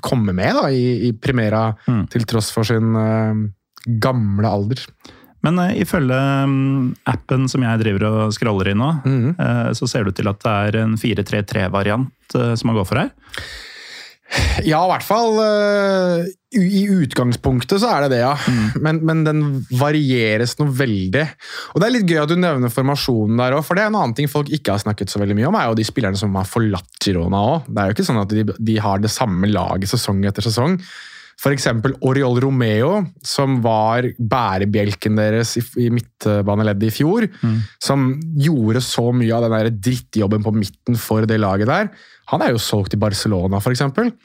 komme med da, i, i Primera, Mm. til tross for sin uh, gamle alder. Men uh, ifølge um, appen som jeg driver og scroller i nå, mm. uh, så ser det ut til at det er en 4-3-3-variant uh, som man går for her. Ja, i hvert fall eh, i utgangspunktet så er det det, ja. Men, men den varieres noe veldig. Og det er litt gøy at du nevner formasjonen der òg, for det er en annen ting folk ikke har snakket så veldig mye om, er jo de spillerne som har forlatt Girona òg. Det er jo ikke sånn at de, de har det samme laget sesong etter sesong. F.eks. Oriol Romeo, som var bærebjelken deres i, i midtbaneleddet i fjor. Som gjorde så mye av den der drittjobben på midten for det laget der. Han er jo solgt til Barcelona, f.eks.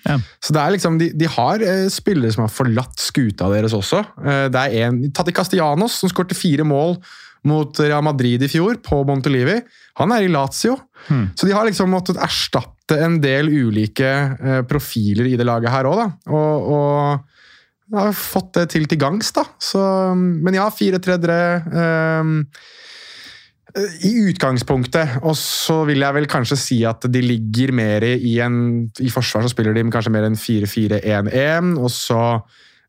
Ja. Så det er liksom, de, de har eh, spillere som har forlatt skuta deres også. Eh, det er en, Tati Castellanos, som skårte fire mål mot Real Madrid i fjor, på Montelivi. Han er i Lazio. Så de har liksom måttet erstatte en del ulike eh, profiler i det laget her òg, da. Og, og har fått det til til gangs, da. Så, men ja, 4-3-3 eh, i utgangspunktet, og så vil jeg vel kanskje si at de ligger mer i en I forsvar så spiller de kanskje mer enn 4-4-1-1, og så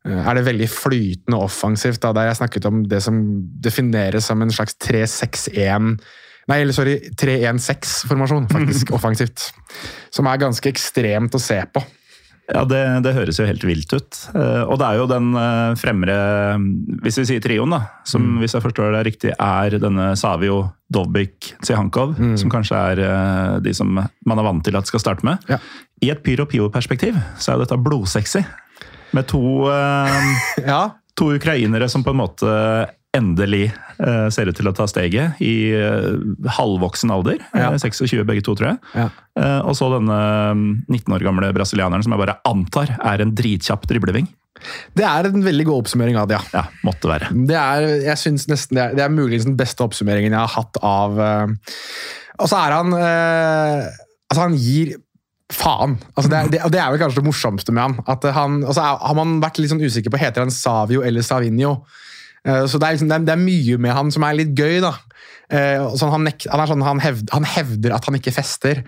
eh, er det veldig flytende offensivt. Da, der jeg snakket om det som defineres som en slags 3-6-1 Nei, eller sorry, 3-1-6-formasjon, faktisk, offensivt. Som er ganske ekstremt å se på. Ja, det, det, høres jo helt vilt ut. Eh, og det er jo den eh, fremre Hvis vi sier trioen, da, som mm. hvis jeg forstår det riktig er denne Savio, Dovbik, Tsihankov, mm. som kanskje er eh, de som man er vant til at skal starte med. Ja. I et Pyro Pio-perspektiv så er jo dette blodsexy. Med to, ja. to ukrainere som på en måte endelig uh, ser ut til å ta steget i uh, halvvoksen alder. Ja. 26 begge to, tror jeg. Ja. Uh, og så denne 19 år gamle brasilianeren som jeg bare antar er en dritkjapp dribleving. Det er en veldig god oppsummering av det, ja. ja måtte være. Det er, jeg synes nesten, det er, det er muligens den beste oppsummeringen jeg har hatt av Og så er han Altså, han gir faen. Altså det, det, det, er vel kanskje det morsomste med han. At han altså har man vært litt sånn usikker på heter han Savio eller Savinho. Eh, så det er, liksom, det er, mye med han som er litt gøy. da. Sånn, han, nek, han, sånn, han, hevder, han, hevder, at han ikke fester.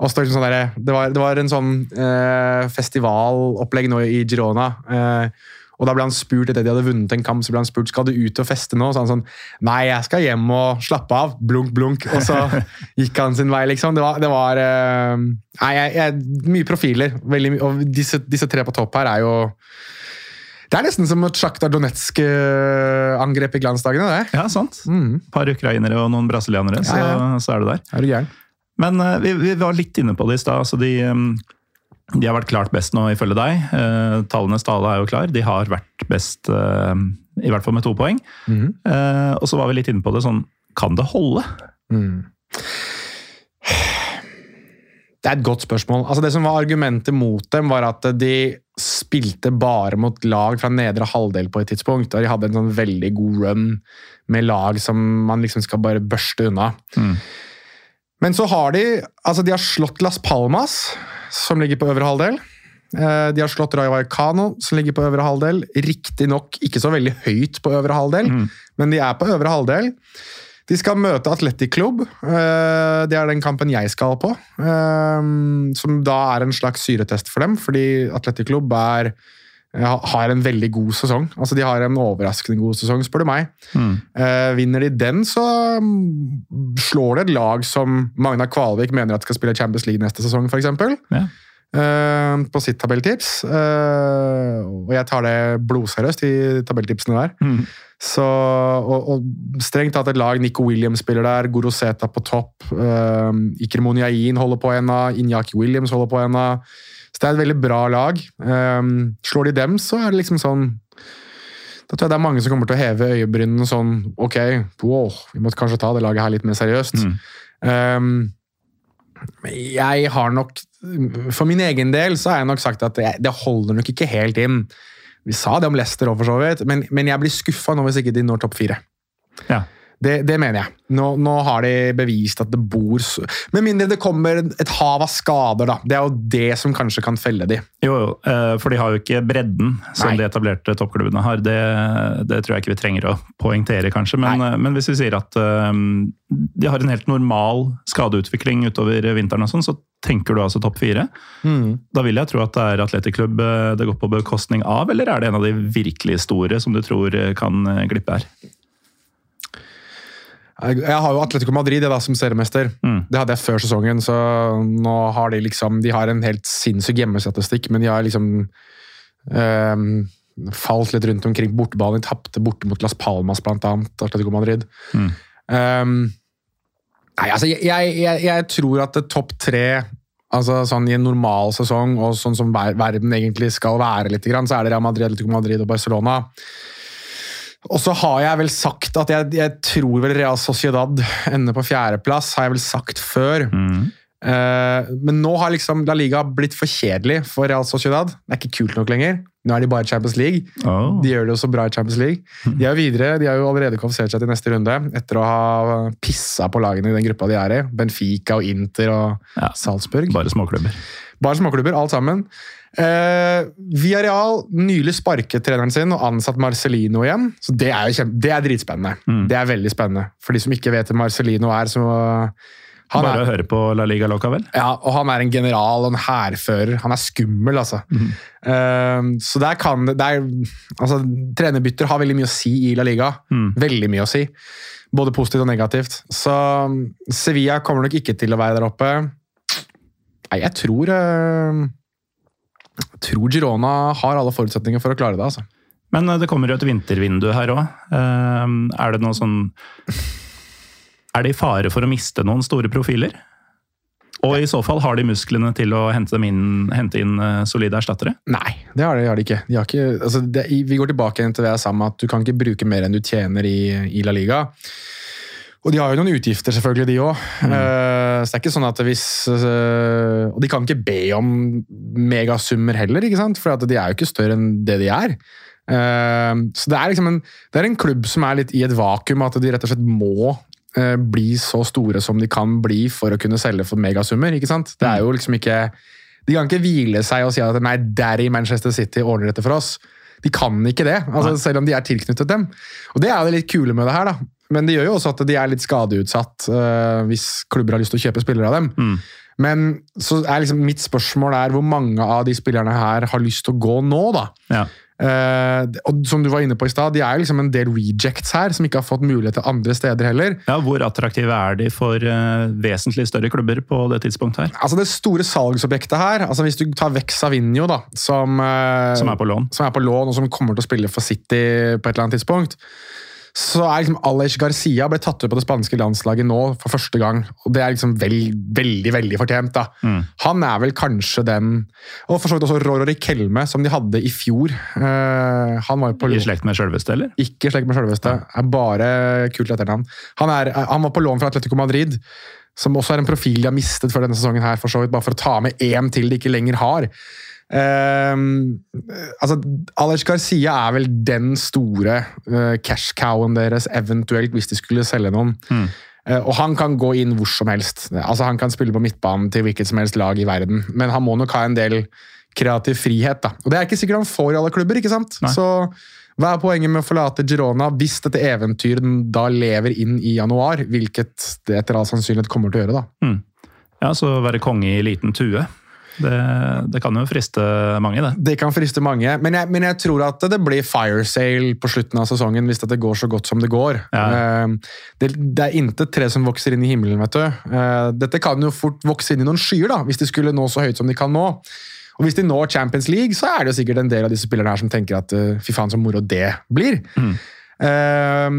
Liksom sånn der, det, var, det, var, en sånn eh, festivalopplegg nå i Girona. Eh, og da ble han spurt etter de hadde vunnet en kamp, så ble han spurt skal du ut og feste nå. Så han sånn Nei, jeg skal hjem og slappe av. Blunk, blunk. Og så gikk han sin vei, liksom. Det var, det var eh, Nei, jeg, jeg, mye profiler. Veldig, og disse, disse tre på topp her er jo det er nesten som et Sjakta Donetsk-angrep i glansdagene. det. Ja, sant. Mm. Par ukrainere og noen brasilianere, så, ja, ja. så er det der. Er du gæren? Men uh, vi, vi, var litt inne på det i stad. Altså de, um, de, har vært klart best nå, ifølge deg. Uh, tallenes tale er jo klar. De har vært best, uh, i hvert fall med to poeng. Mm. og så var vi litt inne på det sånn Kan det holde? Mm. Det er et godt spørsmål. Altså Det som var Argumentet mot dem, var at de spilte bare mot lag fra nedre halvdel på et tidspunkt. og De hadde en sånn veldig god run med lag som man liksom skal bare børste unna. Mm. Men så har de altså de har slått Las Palmas, som ligger på øvre halvdel. Eh, de har slått Rayo Vallecano, som ligger på øvre halvdel. Riktignok ikke så veldig høyt på øvre halvdel, mm. men de er på øvre halvdel. De skal møte Atletic Club. Eh, det er den kampen jeg skal på. Eh, som da er en slags syretest for dem, fordi Atletic Club er, har en veldig god sesong. Altså, De har en overraskende god sesong, spør du meg. Mm. Vinner de den, så mm, slår det et lag som Magna Kvalvik mener at skal spille Champions League neste sesong, f.eks. Ja. På sitt tabelltips. og jeg tar det blodseriøst, de tabelltipsene der. Mm. Så, og, og, strengt tatt et lag. Nico Williams spiller der, Goroseta på topp. Uh, Ikremoniain holder på ennå, Inyaki Williams holder på ennå. Så det er et veldig bra lag. Um, slår de dem, så er det liksom sånn Da tror jeg det er mange som kommer til å heve øyebrynene sånn Ok, wow, vi må kanskje ta det laget her litt mer seriøst. Mm. Um, jeg har nok For min egen del så har jeg nok sagt at det, det holder nok ikke helt inn. Vi sa det om Leicester òg, for så vidt, men, men jeg blir skuffa hvis ikke de når topp fire. Ja. Det, det, mener jeg. Nå, nå, har de bevist at det bor Med mindre det kommer et hav av skader, da. Det er jo det som kanskje kan felle de. Jo, jo, eh, for de har jo ikke bredden som Nei. de etablerte toppklubbene har. Det, det, tror jeg ikke vi trenger å poengtere, kanskje. Men, eh, men, hvis vi sier at um, de har en helt normal skadeutvikling utover vinteren, og sånn, så tenker du altså topp fire. Mm. Da vil jeg tro at det er atletikklubb det går på bekostning av, eller er det en av de virkelig store som du tror kan glippe her? Jeg har jo Atletico Madrid da, som seriemester. Mm. Det hadde jeg før sesongen, så nå har de liksom De har en helt sinnssyk hjemmestatistikk, men de har liksom um, falt litt rundt omkring bortebane. De tapte borte mot Las Palmas, blant annet. Atletico Madrid. Mm. Um, nei, altså, jeg, jeg, jeg tror at topp tre altså sånn I en normal sesong, og sånn som verden egentlig skal være, litt, så er det Real Madrid, Atletico Madrid og Barcelona. Og så har jeg vel sagt at jeg, jeg tror vel Real Sociedad ender på fjerdeplass, har jeg vel sagt før. Mm. Uh, men nå har liksom La Liga blitt for kjedelig for Real Sociedad. Det er ikke kult nok lenger. Nå er de bare i Champions League. Oh. De gjør det jo så bra i Champions League. De er jo videre, de har jo allerede kvalifisert seg til neste runde etter å ha pissa på lagene i den gruppa de er i. Benfica og Inter og ja, Salzburg. Bare småklubber. Bare småklubber, alt sammen. Eh, Viareal nylig sparket treneren sin og ansatt Marcelino igjen. Så Det er jo kjempe, det er dritspennende. Mm. Det er veldig spennende. For de som ikke vet hvem Marcelino er, så Han Bare er- å høre på La Liga Loca, vel? Ja, og han er en general og en hærfører. Han er skummel, altså. Eh, så der kan det, er, altså, Trenerbytter har veldig mye å si i La Liga. Veldig mye å si. Både positivt og negativt. Så Sevilla kommer nok ikke til å være der oppe. Nei, jeg tror eh, jeg tror Girona har alle forutsetninger for å klare det. altså. Men eh, det kommer jo et vintervindu her òg. Er det noe sånn Er det i fare for å miste noen store profiler? Og i så fall, har de musklene til å hente, dem inn, hente inn eh, solide erstattere? Nei, det har de, har de ikke. De har ikke altså det, vi går tilbake til det jeg sa med at du kan ikke bruke mer enn du tjener i, i La Liga. Og de har jo noen utgifter, selvfølgelig, de òg. Så det er ikke sånn at hvis eh, Og de kan ikke be om megasummer heller, ikke sant? for at de er jo ikke større enn det de er. Eh, så det er liksom en, det er en klubb som er litt i et vakuum, at de rett og slett må eh, bli så store som de kan bli for å kunne selge for megasummer. ikke sant? Det er jo liksom ikke De kan ikke hvile seg og si at nei, Daddy Manchester City ordner dette for oss. De kan ikke det, altså, selv om de er tilknyttet dem. Og Det er det litt kule med det her. da. Men det gjør jo også at de er litt skadeutsatt uh, hvis klubber har lyst til å kjøpe spillere av dem. Mm. Men så er liksom mitt spørsmål er hvor mange av de spillerne her har lyst til å gå nå, da? Ja. Uh, og som du var inne på i stad, de er jo liksom en del rejects her, som ikke har fått mulighet til andre steder heller. ja, Hvor attraktive er de for uh, vesentlig større klubber på det tidspunktet her? Altså Det store salgsobjektet her, altså hvis du tar vekk Savinio, da, som, uh, Som er på lån? som er på lån og som kommer til å spille for City på et eller annet tidspunkt, så er liksom Alej Garcia ble tatt ut på det spanske landslaget nå for første gang. og Det er liksom veld, veldig veldig fortjent. da. Han er vel kanskje den Og for så vidt også Rorori Kelme, som de hadde i fjor. Uh, han var jo på I slekt med sjølveste, eller? Ikke slekt med sjølveste. Er bare kult etternavn. Han, er, han var på lån fra Atletico Madrid, som også er en profil de har mistet før denne sesongen, her, for så vidt, bare for å ta med én til de ikke lenger har. Ehm, altså, Alej Garcia er vel den store uh, cash-cowen deres, eventuelt, hvis de skulle selge noen. Eh, og han kan gå inn hvor som helst. Altså, han kan spille på midtbanen til hvilket som helst lag i verden, men han må nok ha en del kreativ frihet. da. Og Det er ikke sikkert han får i alle klubber. ikke sant? Nei. Så hva er poenget med å forlate Girona hvis dette eventyret da lever inn i januar? Hvilket det etter all sannsynlighet kommer til å gjøre. da. Ja, Så være konge i liten tue. Det, det kan jo friste mange, det. Det kan friste mange, men jeg, men jeg tror at det blir fire sale på slutten av sesongen hvis det går så godt som det går. Ja. Eh, Det, det er intet tre som vokser inn i himmelen, vet du. Eh, Dette kan jo fort vokse inn i noen skyer, da, hvis de skulle nå så høyt som de kan nå. Og hvis de når Champions League, så er det jo sikkert en del av disse spillerne her som tenker at eh, fy faen så moro det blir. Eh,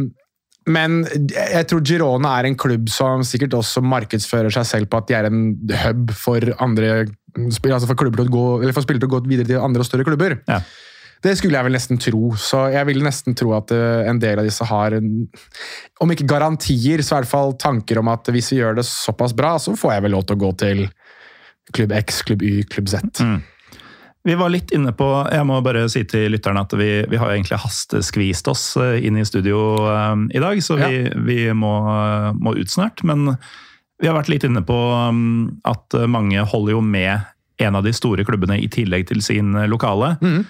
men jeg tror Girona er en klubb som sikkert også markedsfører seg selv på at de er en hub for andre altså for, klubber til å gå, eller for spillere til å gå videre til andre og større klubber. Ja. Det skulle jeg vel nesten tro. Så jeg vil nesten tro at eh, en del av disse har, en, om ikke garantier, så i hvert fall tanker om at hvis vi gjør det såpass bra, så får jeg vel lov til å gå til klubb X, klubb Y, klubb Z. Vi var litt inne på Jeg må bare si til lytterne at vi, vi har egentlig hasteskvist oss eh, inn i studio eh, i dag, så vi, vi må, må ut snart. Men vi har vært litt inne på um, at eh, mange holder jo med en av de store klubbene i tillegg til sin eh, lokale. Mm.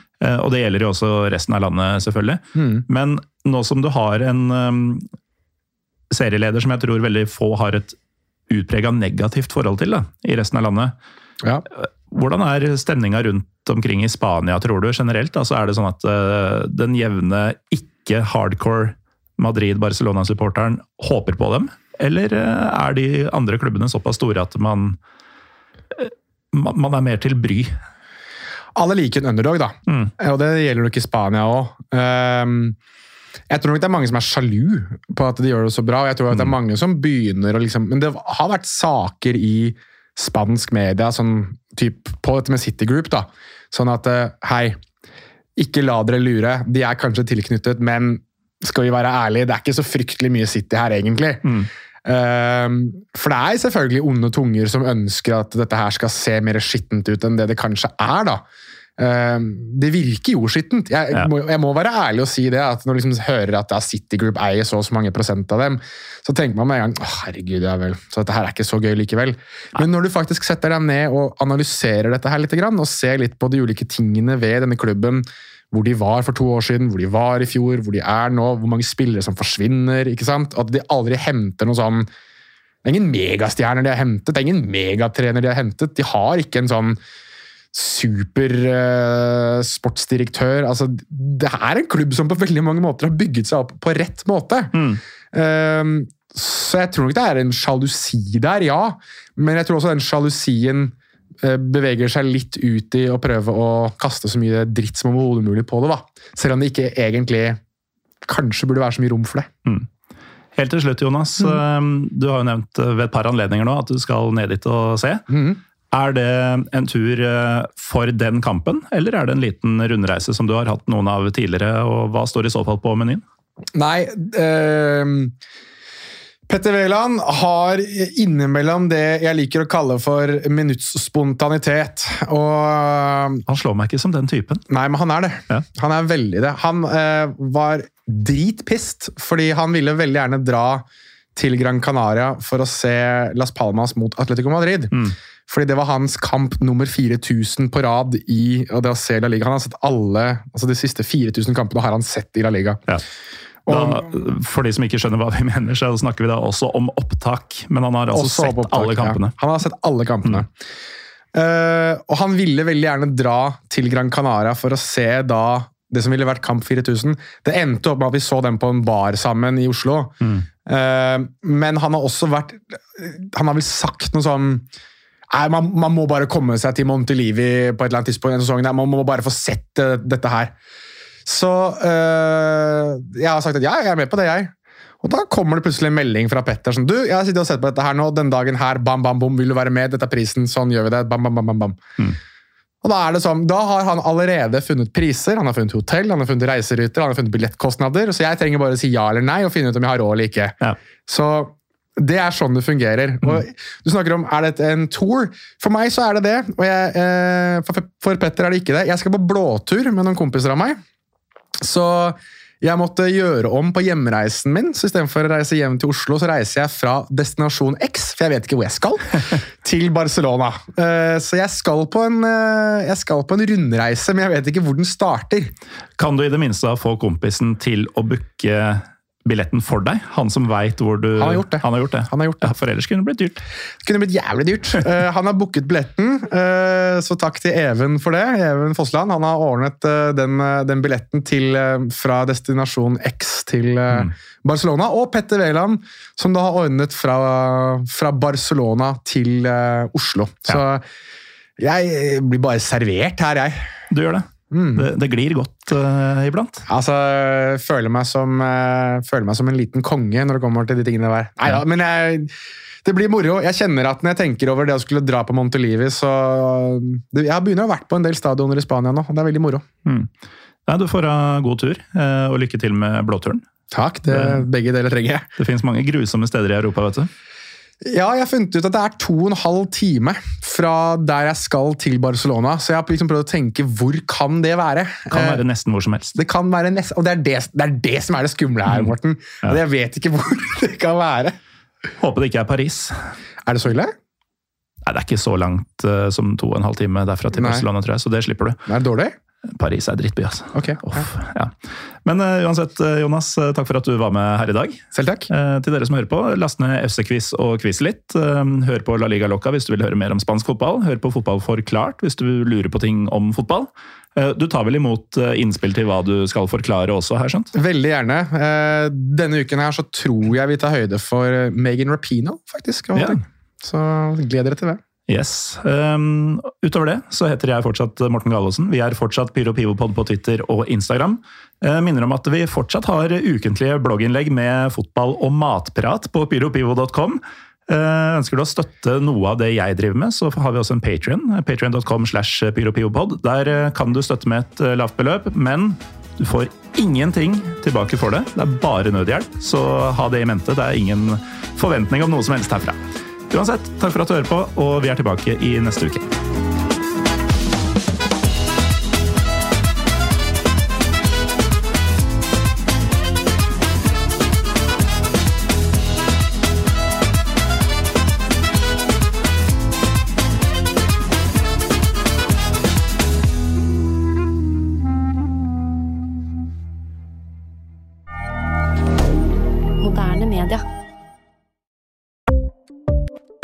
Og det gjelder jo også resten av landet, selvfølgelig. Men nå som du har en um, serieleder som jeg tror veldig få har et utprega negativt forhold til da, i resten av landet, Ja. hvordan er stemninga rundt omkring i Spania, tror du, generelt? Altså, er det sånn at den jevne, ikke hardcore Madrid-Barcelona-supporteren håper på dem? Eller eh, er de andre klubbene såpass store at man, eh, man man er mer til bry? Alle liker en underdog, da. Mm. Og det gjelder nok i Spania òg. jeg tror nok det er mange som er sjalu på at de gjør det så bra. og jeg tror at det er mange som begynner å liksom, Men det har vært saker i spansk media sånn, typ, på dette med City Group. da, Sånn at eh, hei, ikke la dere lure. De er kanskje tilknyttet, men skal vi være ærlige, det er ikke så fryktelig mye City her, egentlig. Ehm, for det er selvfølgelig onde tunger som ønsker at dette her skal se mer skittent ut enn det det kanskje er. da. Ehm, det virker jo skittent. Jeg, Ja. må, jeg må være ærlig og si det. at Når du liksom hører at City Group eier så og så mange prosent av dem, så tenker man med en gang oh, herregud, ja vel, så dette her er ikke så gøy likevel. Men når du faktisk setter deg ned og analyserer dette her litt, og ser litt på de ulike tingene ved denne klubben, hvor de var for to år siden, hvor de var i fjor, hvor de er nå, hvor mange spillere som forsvinner. ikke sant? At de aldri henter noe sånn det er ingen megastjerner de har hentet, det er ingen megatrener de har hentet. De har ikke en sånn supersportsdirektør. altså, det er en klubb som på veldig mange måter har bygget seg opp på rett måte. Eh, så jeg tror nok det er en sjalusi der, ja. Men jeg tror også den sjalusien eh, beveger seg litt ut i å prøve å kaste så mye dritt som overhodet mulig på det. da. Selv om det ikke egentlig kanskje burde være så mye rom for det. Helt til slutt, Jonas. Mm. Du har jo nevnt ved et par anledninger nå at du skal ned dit og se. Mm. Er det en tur eh, for den kampen, eller er det en liten rundreise som du har hatt noen av tidligere, og hva står i så fall på menyen? Nei eh, Petter Wæland har innimellom det jeg liker å kalle for minuttsspontanitet. Og Han slår meg ikke som den typen. Nei, men han er det. Ja. Han er veldig det. Han eh, var dritpist fordi han ville veldig gjerne dra til Gran Canaria for å se Las Palmas mot Atletico Madrid. Fordi det var hans kamp nummer 4000 på rad i og det å se La Liga. Han har sett alle, altså De siste 4000 kampene har han sett i La Liga. Ja. Da, for de som ikke skjønner hva vi mener, så snakker vi da også om opptak. Men han har altså Også sett opptak, alle kampene. Ja. Han har sett alle kampene. Eh, og han ville veldig gjerne dra til Gran Canaria for å se da det som ville vært Kamp 4000. Det endte opp med at vi så dem på en bar sammen i Oslo. Eh, men han har også vært Han har vel sagt noe sånn Nei, man, man må bare komme seg til Montelivi på et eller annet tidspunkt. i denne sesongen. Man må bare få sett eh, dette her. Så eh, jeg har sagt at ja, jeg er med på det, jeg. Og da kommer det plutselig en melding fra Petter sånn Du, jeg har sittet og sett på dette her nå, den dagen her, bam, bam, bom, vil du være med? Dette er prisen, sånn gjør vi det. Bam, bam, bam, bam, bam. Og da er det sånn, da har han allerede funnet priser, han har funnet hotell, han har funnet reiseruter, han har funnet billettkostnader, så jeg trenger bare å si ja eller nei og finne ut om jeg har råd eller ikke. Ja. Så det er sånn det fungerer. Og du snakker om er det en tour. For meg så er det det, og jeg, eh, for Petter er det ikke det. Jeg skal på blåtur med noen kompiser av meg. Så jeg måtte gjøre om på hjemreisen min, så istedenfor å reise hjem til Oslo, så reiser jeg fra destinasjon X, for jeg vet ikke hvor jeg skal, til Barcelona. Eh, Så jeg skal på en, eh, jeg skal på en rundreise, men jeg vet ikke hvor den starter. Kan du i det minste få kompisen til å booke billetten for deg? Han som veit hvor du Han har gjort det. Han har gjort det. Han har gjort det. Ja, for ellers kunne det blitt dyrt. Det kunne blitt jævlig dyrt. uh, han har booket billetten, uh, så takk til Even for det. Even Fossland. Han har ordnet uh, den, den billetten til, fra destinasjon X til mm. Barcelona. Og Petter Wæland, som da har ordnet fra, fra Barcelona til Oslo. Så jeg blir bare servert her, jeg. Du gjør det. Mm. Det, det glir godt uh, iblant. Altså, jeg føler meg, som, uh, føler meg som en liten konge når det kommer til de tingene der. Neida, men jeg, det blir moro. Jeg kjenner at når jeg tenker over det å skulle dra på Montelivi, så det, Jeg begynner å ha vært på en del stadioner i Spania nå, og det er veldig moro. Nei, du får ha god tur, eh, og lykke til med blåturen. Takk, det, begge deler trenger jeg. Det finnes mange grusomme steder i Europa, vet du. Ja, jeg har funnet ut at det er to og en halv time fra der jeg skal til Barcelona, så jeg har liksom prøvd å tenke hvor kan det være? Kan Eh, være nesten hvor som helst. Det kan være nesten, og det er det, det er det som er det skumle her, Morten. Og Jeg vet ikke hvor det kan være. Håper det ikke er Paris. Er det så ille? Nei, Det er ikke så langt eh, som to og en halv time derfra til. Barcelona, tror jeg, så det slipper du. Er det dårlig? Paris er drittby, altså. Okay. Uff, ja. Men uh, uansett, eh, Jonas, eh, takk for at du var med her i dag. Selv takk. Uh, til dere som hører på, last ned FC-quiz og quiz litt. Uh, hør på La Liga Loca hvis du vil høre mer om spansk fotball. Hør på Fotball forklart hvis du lurer på ting om fotball. Du tar vel imot innspill til hva du skal forklare også, her, skjønt? Veldig gjerne. Denne uken her så tror jeg vi tar høyde for Megan Rapino, faktisk. Ja. Så gled dere til det. Yes. Um, utover det så heter jeg fortsatt Morten Galaasen. Vi er fortsatt Pyro Pivopod på Twitter og Instagram. Uh, minner om at vi fortsatt har ukentlige blogginnlegg med fotball og matprat på pyropivo.com. Uh, ønsker du å støtte noe av det jeg driver med, så har vi også en Patrion. Patrion.com slash pyropivopod. Der uh, kan du støtte med et uh, lavt beløp, men du får ingenting tilbake for det. Det er bare nødhjelp, så ha det i mente. Det er ingen forventning om noe som helst herfra. Uansett, takk for at du hører på, og vi er tilbake i neste uke.